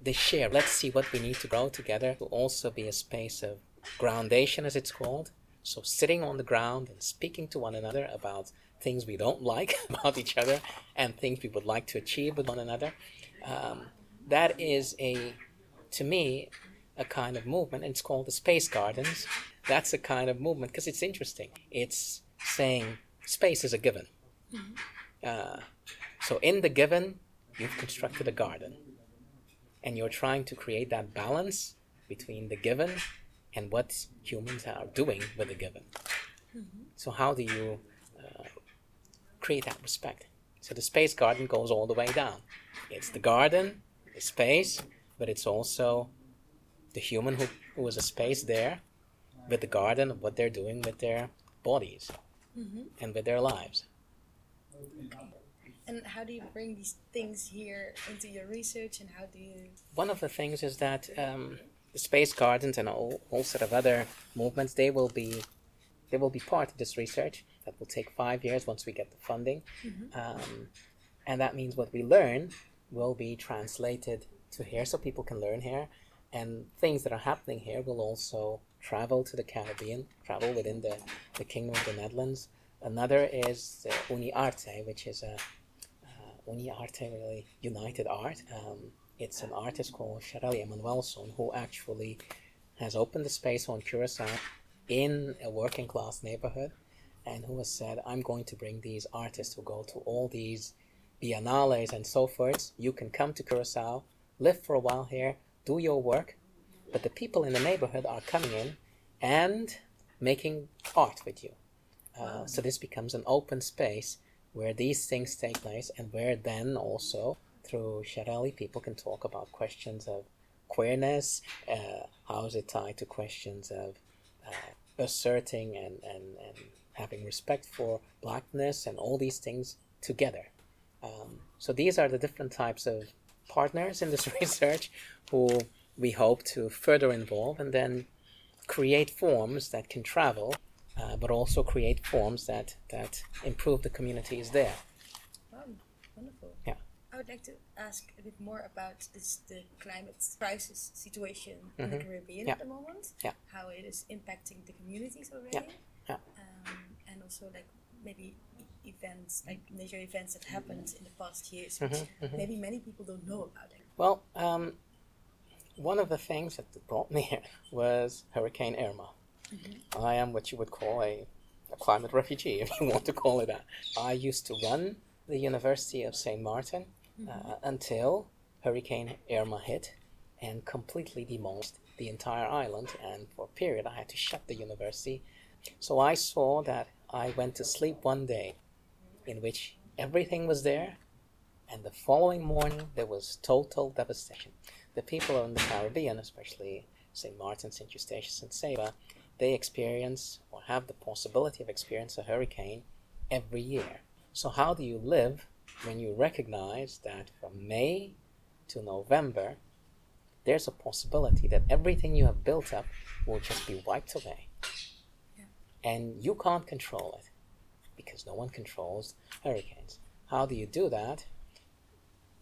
This share. Let's see what we need to grow together. Will also be a space of groundation, as it's called. So sitting on the ground and speaking to one another about things we don't like about each other and things we would like to achieve with one another. Um, that is a, to me, a kind of movement. And it's called the Space Gardens. That's a kind of movement because it's interesting. It's saying space is a given. Mm-hmm. Uh, so in the given, you've constructed a garden. And you're trying to create that balance between the given and what humans are doing with the given. Mm-hmm. So, how do you uh, create that respect? So, the space garden goes all the way down. It's the garden, the space, but it's also the human who, who is a space there with the garden of what they're doing with their bodies mm-hmm. and with their lives. And how do you bring these things here into your research and how do you. One of the things is that um, the space gardens and a whole, whole set of other movements, they will be they will be part of this research that will take five years once we get the funding. Mm-hmm. Um, and that means what we learn will be translated to here so people can learn here. And things that are happening here will also travel to the Caribbean, travel within the, the Kingdom of the Netherlands. Another is uh, Uni Arte, which is a Uni Arte, really united art. Um, it's an artist called Sharali Emanuelson who actually has opened a space on Curacao in a working class neighborhood and who has said, I'm going to bring these artists who go to all these biennales and so forth. You can come to Curacao, live for a while here, do your work, but the people in the neighborhood are coming in and making art with you. Uh, so this becomes an open space where these things take place and where then also through Sharali people can talk about questions of queerness, uh, how is it tied to questions of uh, asserting and, and, and having respect for blackness and all these things together. Um, so these are the different types of partners in this research who we hope to further involve and then create forms that can travel, uh, but also create forms that, that improve the communities there. Wow, wonderful. Yeah. I would like to ask a bit more about this the climate crisis situation mm-hmm. in the mm-hmm. Caribbean yeah. at the moment. Yeah. How it is impacting the communities already. Yeah. yeah. Um, and also like maybe events like major events that happened in the past years, which mm-hmm, mm-hmm. maybe many people don't know about it. Well, um, one of the things that brought me here was Hurricane Irma. Mm-hmm. I am what you would call a, a climate refugee, if you want to call it that. I used to run the University of St. Martin uh, mm-hmm. until Hurricane Irma hit and completely demolished the entire island. And for a period, I had to shut the university. So I saw that I went to sleep one day in which everything was there, and the following morning there was total devastation the people in the Caribbean, especially St. Martin, St. Eustatius, and Saba, they experience or have the possibility of experiencing a hurricane every year. So how do you live when you recognize that from May to November, there's a possibility that everything you have built up will just be wiped away. Yeah. And you can't control it because no one controls hurricanes. How do you do that?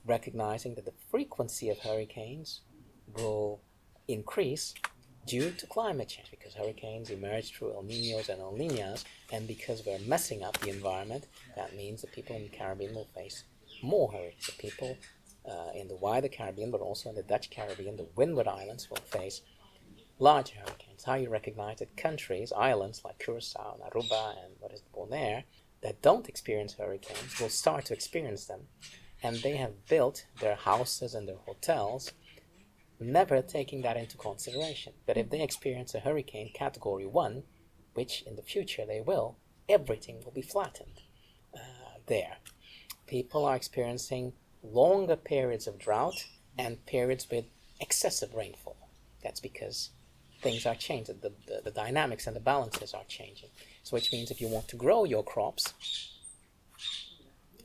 recognizing that the frequency of hurricanes will increase due to climate change because hurricanes emerge through El Ninos and El Ninas, and because we're messing up the environment, that means that people in the Caribbean will face more hurricanes. The people uh, in the wider Caribbean, but also in the Dutch Caribbean, the Windward Islands will face larger hurricanes. How you recognize that countries, islands like Curacao Aruba and what is Bonaire, that don't experience hurricanes will start to experience them and they have built their houses and their hotels never taking that into consideration. That if they experience a hurricane category 1, which in the future they will, everything will be flattened uh, there. People are experiencing longer periods of drought and periods with excessive rainfall. That's because things are changing, the, the, the dynamics and the balances are changing. So, which means if you want to grow your crops,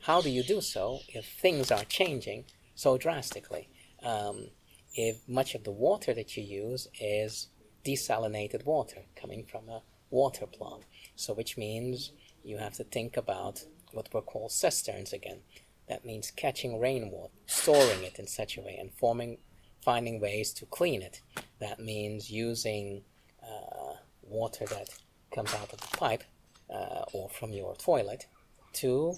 how do you do so if things are changing so drastically? Um, if much of the water that you use is desalinated water coming from a water plant, so which means you have to think about what were called cisterns again. That means catching rainwater, storing it in such a way, and forming, finding ways to clean it. That means using uh, water that comes out of the pipe uh, or from your toilet to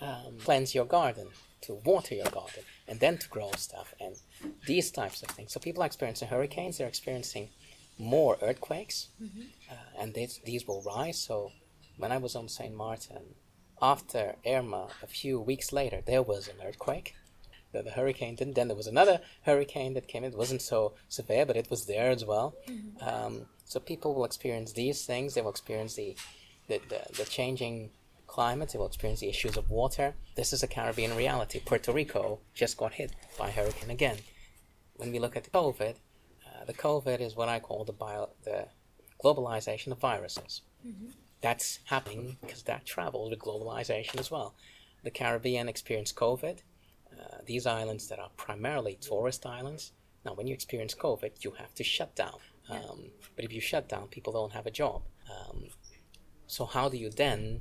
um, cleanse your garden, to water your garden, and then to grow stuff, and these types of things. So people are experiencing hurricanes, they're experiencing more earthquakes, uh, and this, these will rise. So when I was on St. Martin, after Irma, a few weeks later, there was an earthquake. The, the hurricane didn't. Then there was another hurricane that came in. It wasn't so severe, but it was there as well. Um, so people will experience these things. They will experience the, the, the, the changing climate. They will experience the issues of water. This is a Caribbean reality. Puerto Rico just got hit by a hurricane again. When we look at the COVID, uh, the COVID is what I call the bio, the globalization of viruses. That's happening because that travels with globalization as well. The Caribbean experienced COVID. Uh, these islands that are primarily tourist islands. Now, when you experience COVID, you have to shut down. Um, but if you shut down, people don't have a job. Um, so how do you then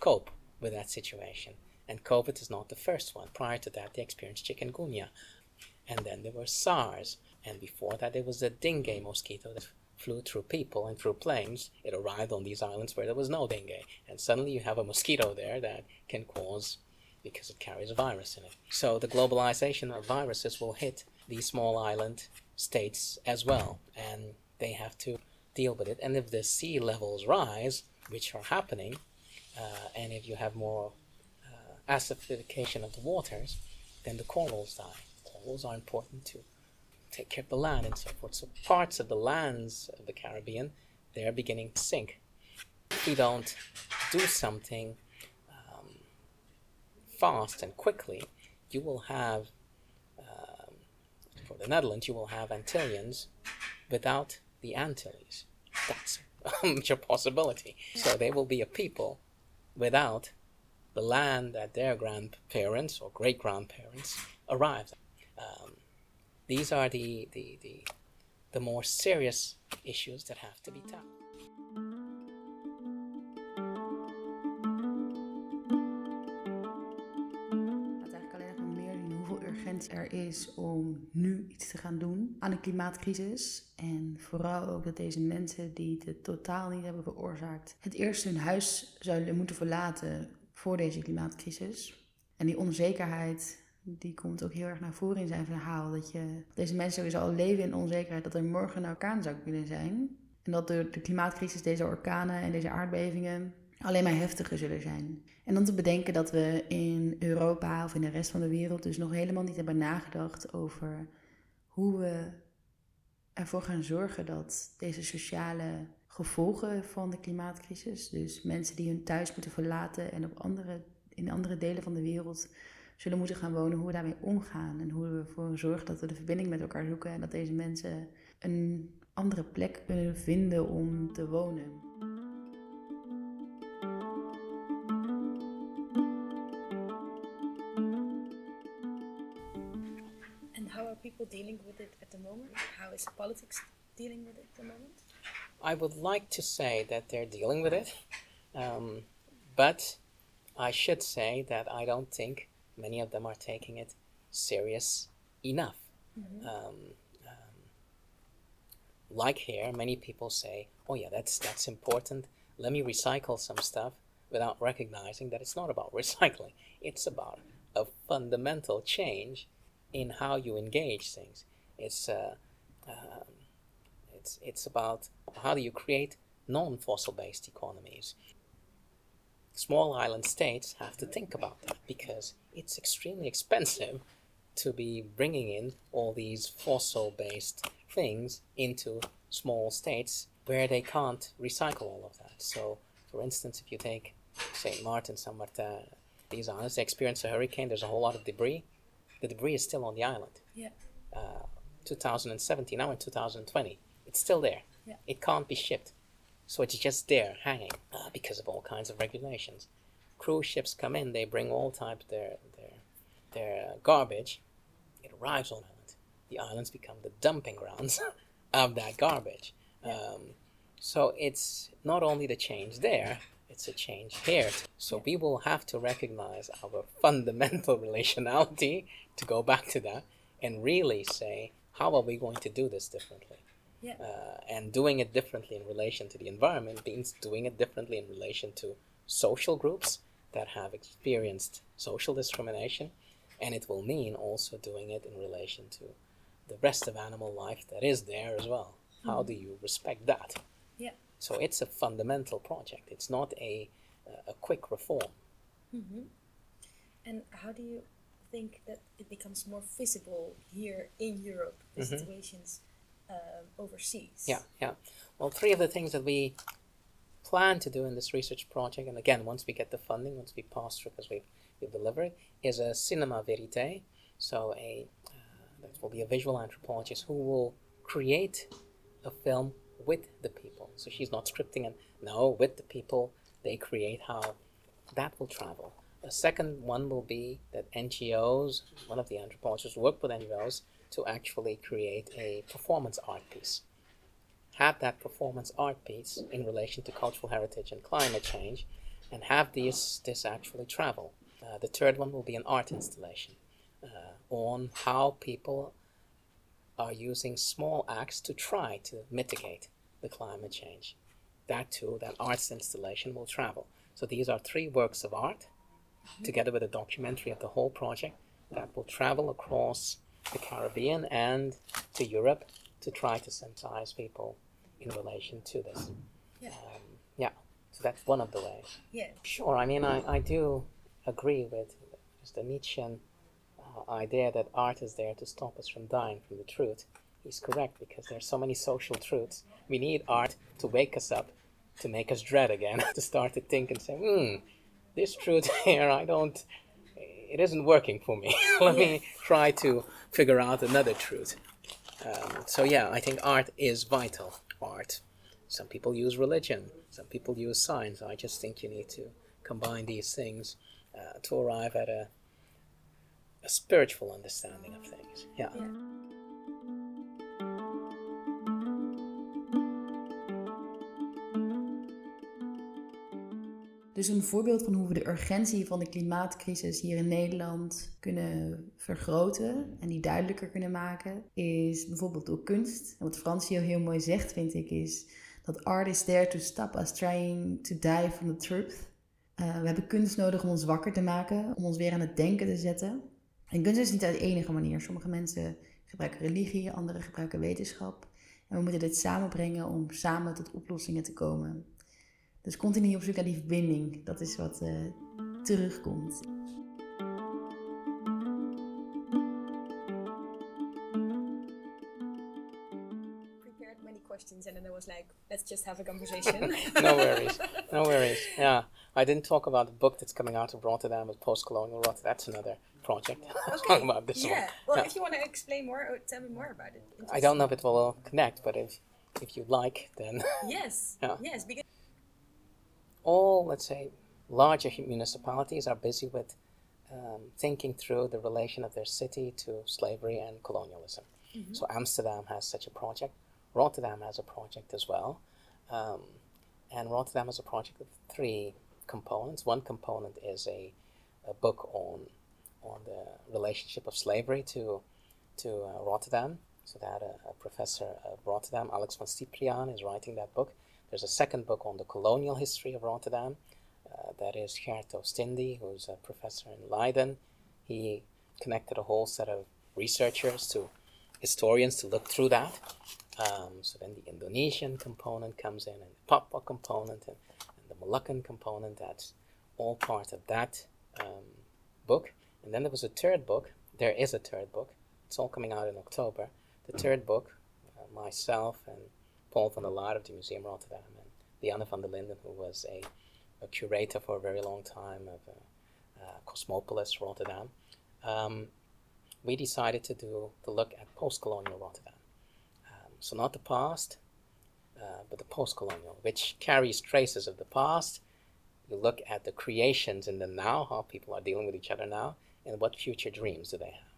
cope with that situation? And COVID is not the first one. Prior to that, they experienced chikungunya, and then there was SARS, and before that, there was the dengue mosquito that flew through people and through planes. It arrived on these islands where there was no dengue, and suddenly you have a mosquito there that can cause because it carries a virus in it. So the globalization of viruses will hit these small island states as well, and they have to deal with it. And if the sea levels rise, which are happening, and if you have more uh, acidification of the waters, then the corals die. Corals are important to take care of the land and so forth. So parts of the lands of the Caribbean, they are beginning to sink. If we don't do something um, fast and quickly, you will have, um, for the Netherlands, you will have Antillians without the Antilles. That's a major possibility. So they will be a people without the land that their grandparents or great grandparents arrived. Um, these are the, the, the, the more serious issues that have to be tackled. Er is om nu iets te gaan doen aan de klimaatcrisis. En vooral ook dat deze mensen die het totaal niet hebben veroorzaakt, het eerst hun huis zouden moeten verlaten voor deze klimaatcrisis. En die onzekerheid, die komt ook heel erg naar voren in zijn verhaal. Dat je, deze mensen sowieso al leven in onzekerheid dat er morgen een orkaan zou kunnen zijn. En dat door de klimaatcrisis, deze orkanen en deze aardbevingen alleen maar heftiger zullen zijn. En dan te bedenken dat we in Europa of in de rest van de wereld dus nog helemaal niet hebben nagedacht over hoe we ervoor gaan zorgen dat deze sociale gevolgen van de klimaatcrisis, dus mensen die hun thuis moeten verlaten en op andere, in andere delen van de wereld zullen moeten gaan wonen, hoe we daarmee omgaan en hoe we ervoor zorgen dat we de verbinding met elkaar zoeken en dat deze mensen een andere plek kunnen vinden om te wonen. Is politics dealing with it at the moment? I would like to say that they're dealing with it, um, but I should say that I don't think many of them are taking it serious enough. Um, um, like here, many people say, "Oh yeah, that's that's important. Let me recycle some stuff," without recognizing that it's not about recycling. It's about a fundamental change in how you engage things. It's uh, um, it's it's about how do you create non-fossil based economies. Small island states have to think about that because it's extremely expensive to be bringing in all these fossil based things into small states where they can't recycle all of that. So, for instance, if you take St. Martin, San Martin, these islands, they experience a hurricane, there's a whole lot of debris. The debris is still on the island. Yeah. Uh, 2017, now in 2020, it's still there. Yeah. It can't be shipped. So it's just there, hanging, uh, because of all kinds of regulations. Cruise ships come in, they bring all types of their, their, their uh, garbage. It arrives on island. The islands become the dumping grounds of that garbage. Um, so it's not only the change there, it's a change here. So we will have to recognize our fundamental relationality to go back to that and really say, how are we going to do this differently? Yeah. Uh, and doing it differently in relation to the environment means doing it differently in relation to social groups that have experienced social discrimination, and it will mean also doing it in relation to the rest of animal life that is there as well. How do you respect that? Yeah. So it's a fundamental project. It's not a a quick reform. Mm-hmm. And how do you think that it becomes more visible here in Europe, the Mhm. situations um, overseas? Yeah, yeah. Well, three of the things that we plan to do in this research project, and again, once we get the funding, once we pass through, because we've, we've delivered, is a cinema verite. So a uh, that will be a visual anthropologist who will create a film with the people. So she's not scripting and no, with the people, they create how that will travel. A second one will be that NGOs, one of the anthropologists, work with NGOs to actually create a performance art piece. Have that performance art piece in relation to cultural heritage and climate change, and have these this actually travel. Uh, the third one will be an art installation uh, on how people are using small acts to try to mitigate the climate change. That too, that arts installation will travel. So these are three works of art, together with a documentary of the whole project, that will travel across the Caribbean and to Europe to try to sensitize people in relation to this. Yeah. Um, yeah, so that's one of the ways. Yeah. Sure, I mean, I, I do agree with the Nietzschean uh, idea that art is there to stop us from dying from the truth. He's correct because there are so many social truths. We need art to wake us up, to make us dread again, to start to think and say, hmm, this truth here, I don't, it isn't working for me. Let me try to figure out another truth. Um, so, yeah, I think art is vital. Art. Some people use religion, some people use science. I just think you need to combine these things uh, to arrive at a, a spiritual understanding of things. Yeah. Yeah. Dus een voorbeeld van hoe we de urgentie van de klimaatcrisis hier in Nederland kunnen vergroten en die duidelijker kunnen maken, is bijvoorbeeld door kunst. En wat Fransio heel mooi zegt, vind ik, is dat art is there to stop us trying to die from the truth. Uh, we hebben kunst nodig om ons wakker te maken, om ons weer aan het denken te zetten. En kunst is niet de enige manier. Sommige mensen gebruiken religie, anderen gebruiken wetenschap. En we moeten dit samenbrengen om samen tot oplossingen te komen. Dus continu op zoek naar die verbinding. Dat is wat uh, terugkomt. Prepared many questions and then I was like, let's just have a conversation. no worries. No worries. Yeah. I didn't talk about the book that's coming out of Rotterdam with post colonial Rotterdam. That's another project. I'll about this yeah. one. Well, Yeah. if you want to explain more, or tell me more about it. I don't know if it will connect, but if if you like, then Yes. Yeah. Yes, because all, let's say, larger municipalities are busy with um, thinking through the relation of their city to slavery and colonialism. So Amsterdam has such a project. Rotterdam has a project as well. Um, and Rotterdam has a project with three components. One component is a, a book on on the relationship of slavery to to uh, Rotterdam. So that uh, a professor of Rotterdam, Alex van Stipriaan, is writing that book. There's a second book on the colonial history of Rotterdam. Uh, that is Gert Oostindie, who's a professor in Leiden. He connected a whole set of researchers to historians to look through that. Um, so then the Indonesian component comes in, and the Papua component, and, and the Moluccan component. That's all part of that um, book. And then there was a third book. There is a third book. It's all coming out in October. The third book, uh, myself and Paul van der Laar of the Museum Rotterdam and Diana van der Linden, who was a, a curator for a very long time of uh, uh, Cosmopolis Rotterdam, um, we decided to do the look at post-colonial Rotterdam. Um, so not the past, uh, but the post-colonial, which carries traces of the past. You look at the creations in the now, how people are dealing with each other now, and what future dreams do they have.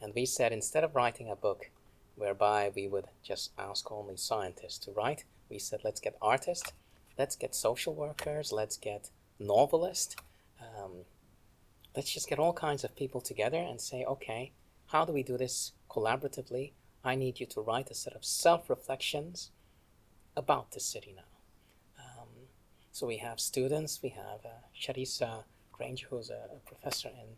And we said instead of writing a book whereby we would just ask only scientists to write, we said let's get artists, let's get social workers, let's get novelists, um, let's just get all kinds of people together and say, okay, how do we do this collaboratively? I need you to write a set of self reflections about the city now. Um, So we have students, we have uh, Charissa Granger, who's a, a professor in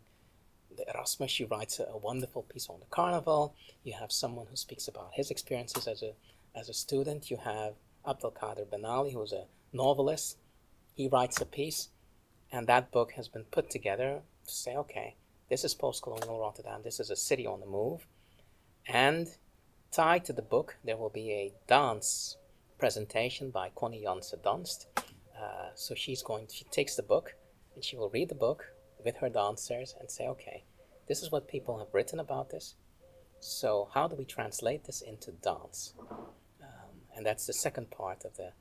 the Erasmus. She writes a, a, wonderful piece on the carnival. You have someone who speaks about his experiences as a, as a student. You have Abdelkader Benali, who's a novelist. He writes a piece, and that book has been put together to say, okay, this is post colonial Rotterdam, this is a city on the move. And tied to the book, there will be a dance presentation by Conny Janssen Danst. Uh, so she's going, she takes the book and she will read the book with her dancers and say, okay, this is what people have written about this. So how do we translate this into dance? Um, and that's the second part of the,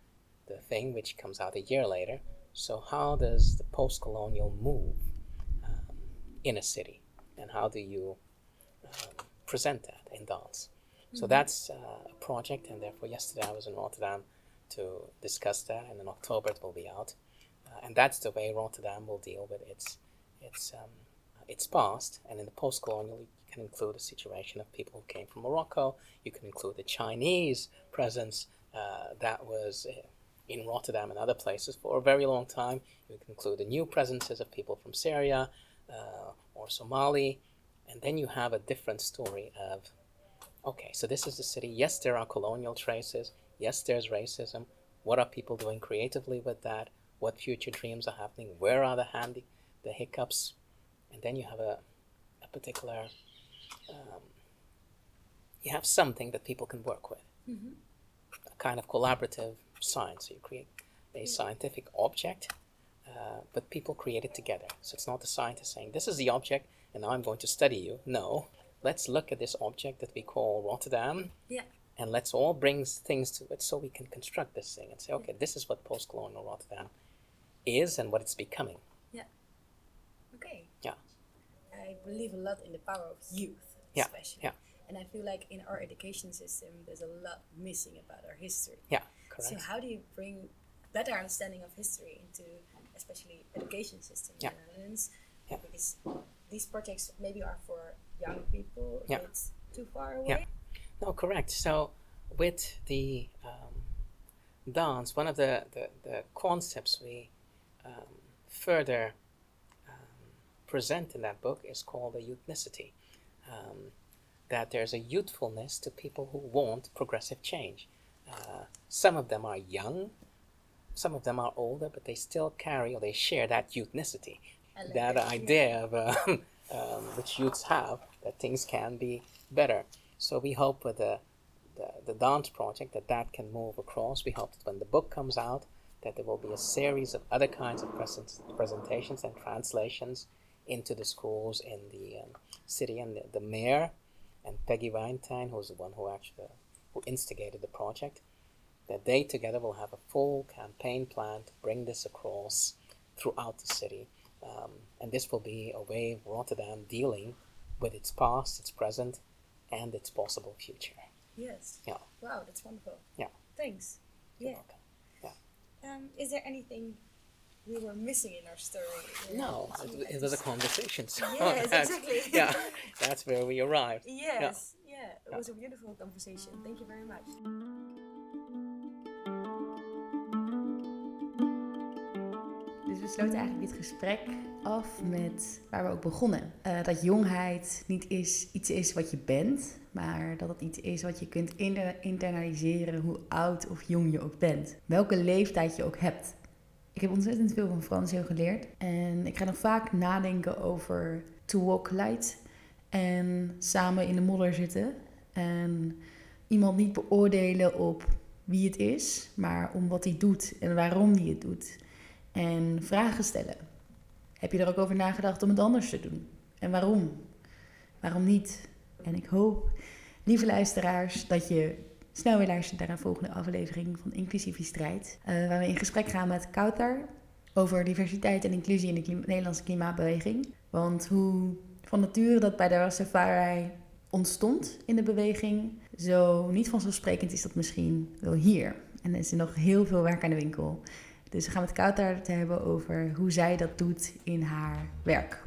the thing, which comes out a year later. So how does the post-colonial move um, in a city, and how do you um, present that in dance? Mm-hmm. So that's uh, a project, and therefore yesterday I was in Rotterdam to discuss that, and in October it will be out. Uh, and that's the way Rotterdam will deal with its its um, its past. And in the post-colonial, you can include the situation of people who came from Morocco. You can include the Chinese presence uh, that was uh, in Rotterdam and other places for a very long time. You can include the new presences of people from Syria uh, or Somali. And then you have a different story of, okay, so this is the city. Yes, there are colonial traces. Yes, there's racism. What are people doing creatively with that? What future dreams are happening? Where are the handy, the hiccups? And then you have a, a particular, um, you have something that people can work with. Mm-hmm. A kind of collaborative science. So you create a scientific object, uh, but people create it together. So it's not the scientist saying, this is the object, and now I'm going to study you. No, let's look at this object that we call Rotterdam. Yeah and let's all bring things to it so we can construct this thing and say, okay, this is what post-colonial Rotterdam is and what it's becoming. Yeah. Okay. Yeah. I believe a lot in the power of youth, yeah. especially. Yeah. And I feel like in our education system, there's a lot missing about our history. Yeah, correct. So how do you bring better understanding of history into, especially education system yeah. in the Netherlands? Yeah. Because these projects maybe are for young people. Yeah. It's too far away. Yeah. No, correct. So with the um, dance, one of the, the, the concepts we um, further present in that book is called a youthnicity. Um, that there's a youthfulness to people who want progressive change. Uh, some of them are young, some of them are older, but they still carry or they share that youthnicity, like that, that, idea of um, um, which youths have that things can be better. So we hope with the, the, the dance project that that can move across. We hope that when the book comes out, that there will be a series of other kinds of present, presentations and translations into the schools in the um, city. And the, the, mayor and Peggy Wijntuin, who's the one who actually who instigated the project, that they together will have a full campaign plan to bring this across throughout the city. Um, and this will be a way of Rotterdam dealing with its past, its present, and its possible future. Yes. Yeah. Wow, that's wonderful. Yeah. Thanks. You're yeah. welcome. Yeah. Um, is there anything we were missing in our story? No, it, it was a conversation. So yes, exactly. yeah, that's where we arrived. Yes, yeah, yeah it was a beautiful conversation. Thank you very much. Dus we sloten eigenlijk dit gesprek af met waar we ook begonnen. Uh, dat jongheid niet is, iets is wat je bent, maar dat het iets is wat je kunt internaliseren hoe oud of jong je ook bent. Welke leeftijd je ook hebt. Ik heb ontzettend veel van Frans heel geleerd. En ik ga nog vaak nadenken over to walk light. En samen in de modder zitten. En iemand niet beoordelen op wie het is, maar om wat hij doet en waarom hij het doet. En vragen stellen. Heb je er ook over nagedacht om het anders te doen? En waarom? Waarom niet? En ik hoop, lieve luisteraars, dat je snel weer luistert naar een volgende aflevering van Inclusieve Strijd. Uh, waar we in gesprek gaan met Kautar over diversiteit en inclusie in de Nederlandse klimaatbeweging. Want hoe van nature dat bij de Rastafari ontstond in de beweging, zo niet vanzelfsprekend is dat misschien wel hier. En er is nog heel veel werk aan de winkel. Dus we gaan met Kautar te hebben over hoe zij dat doet in haar werk.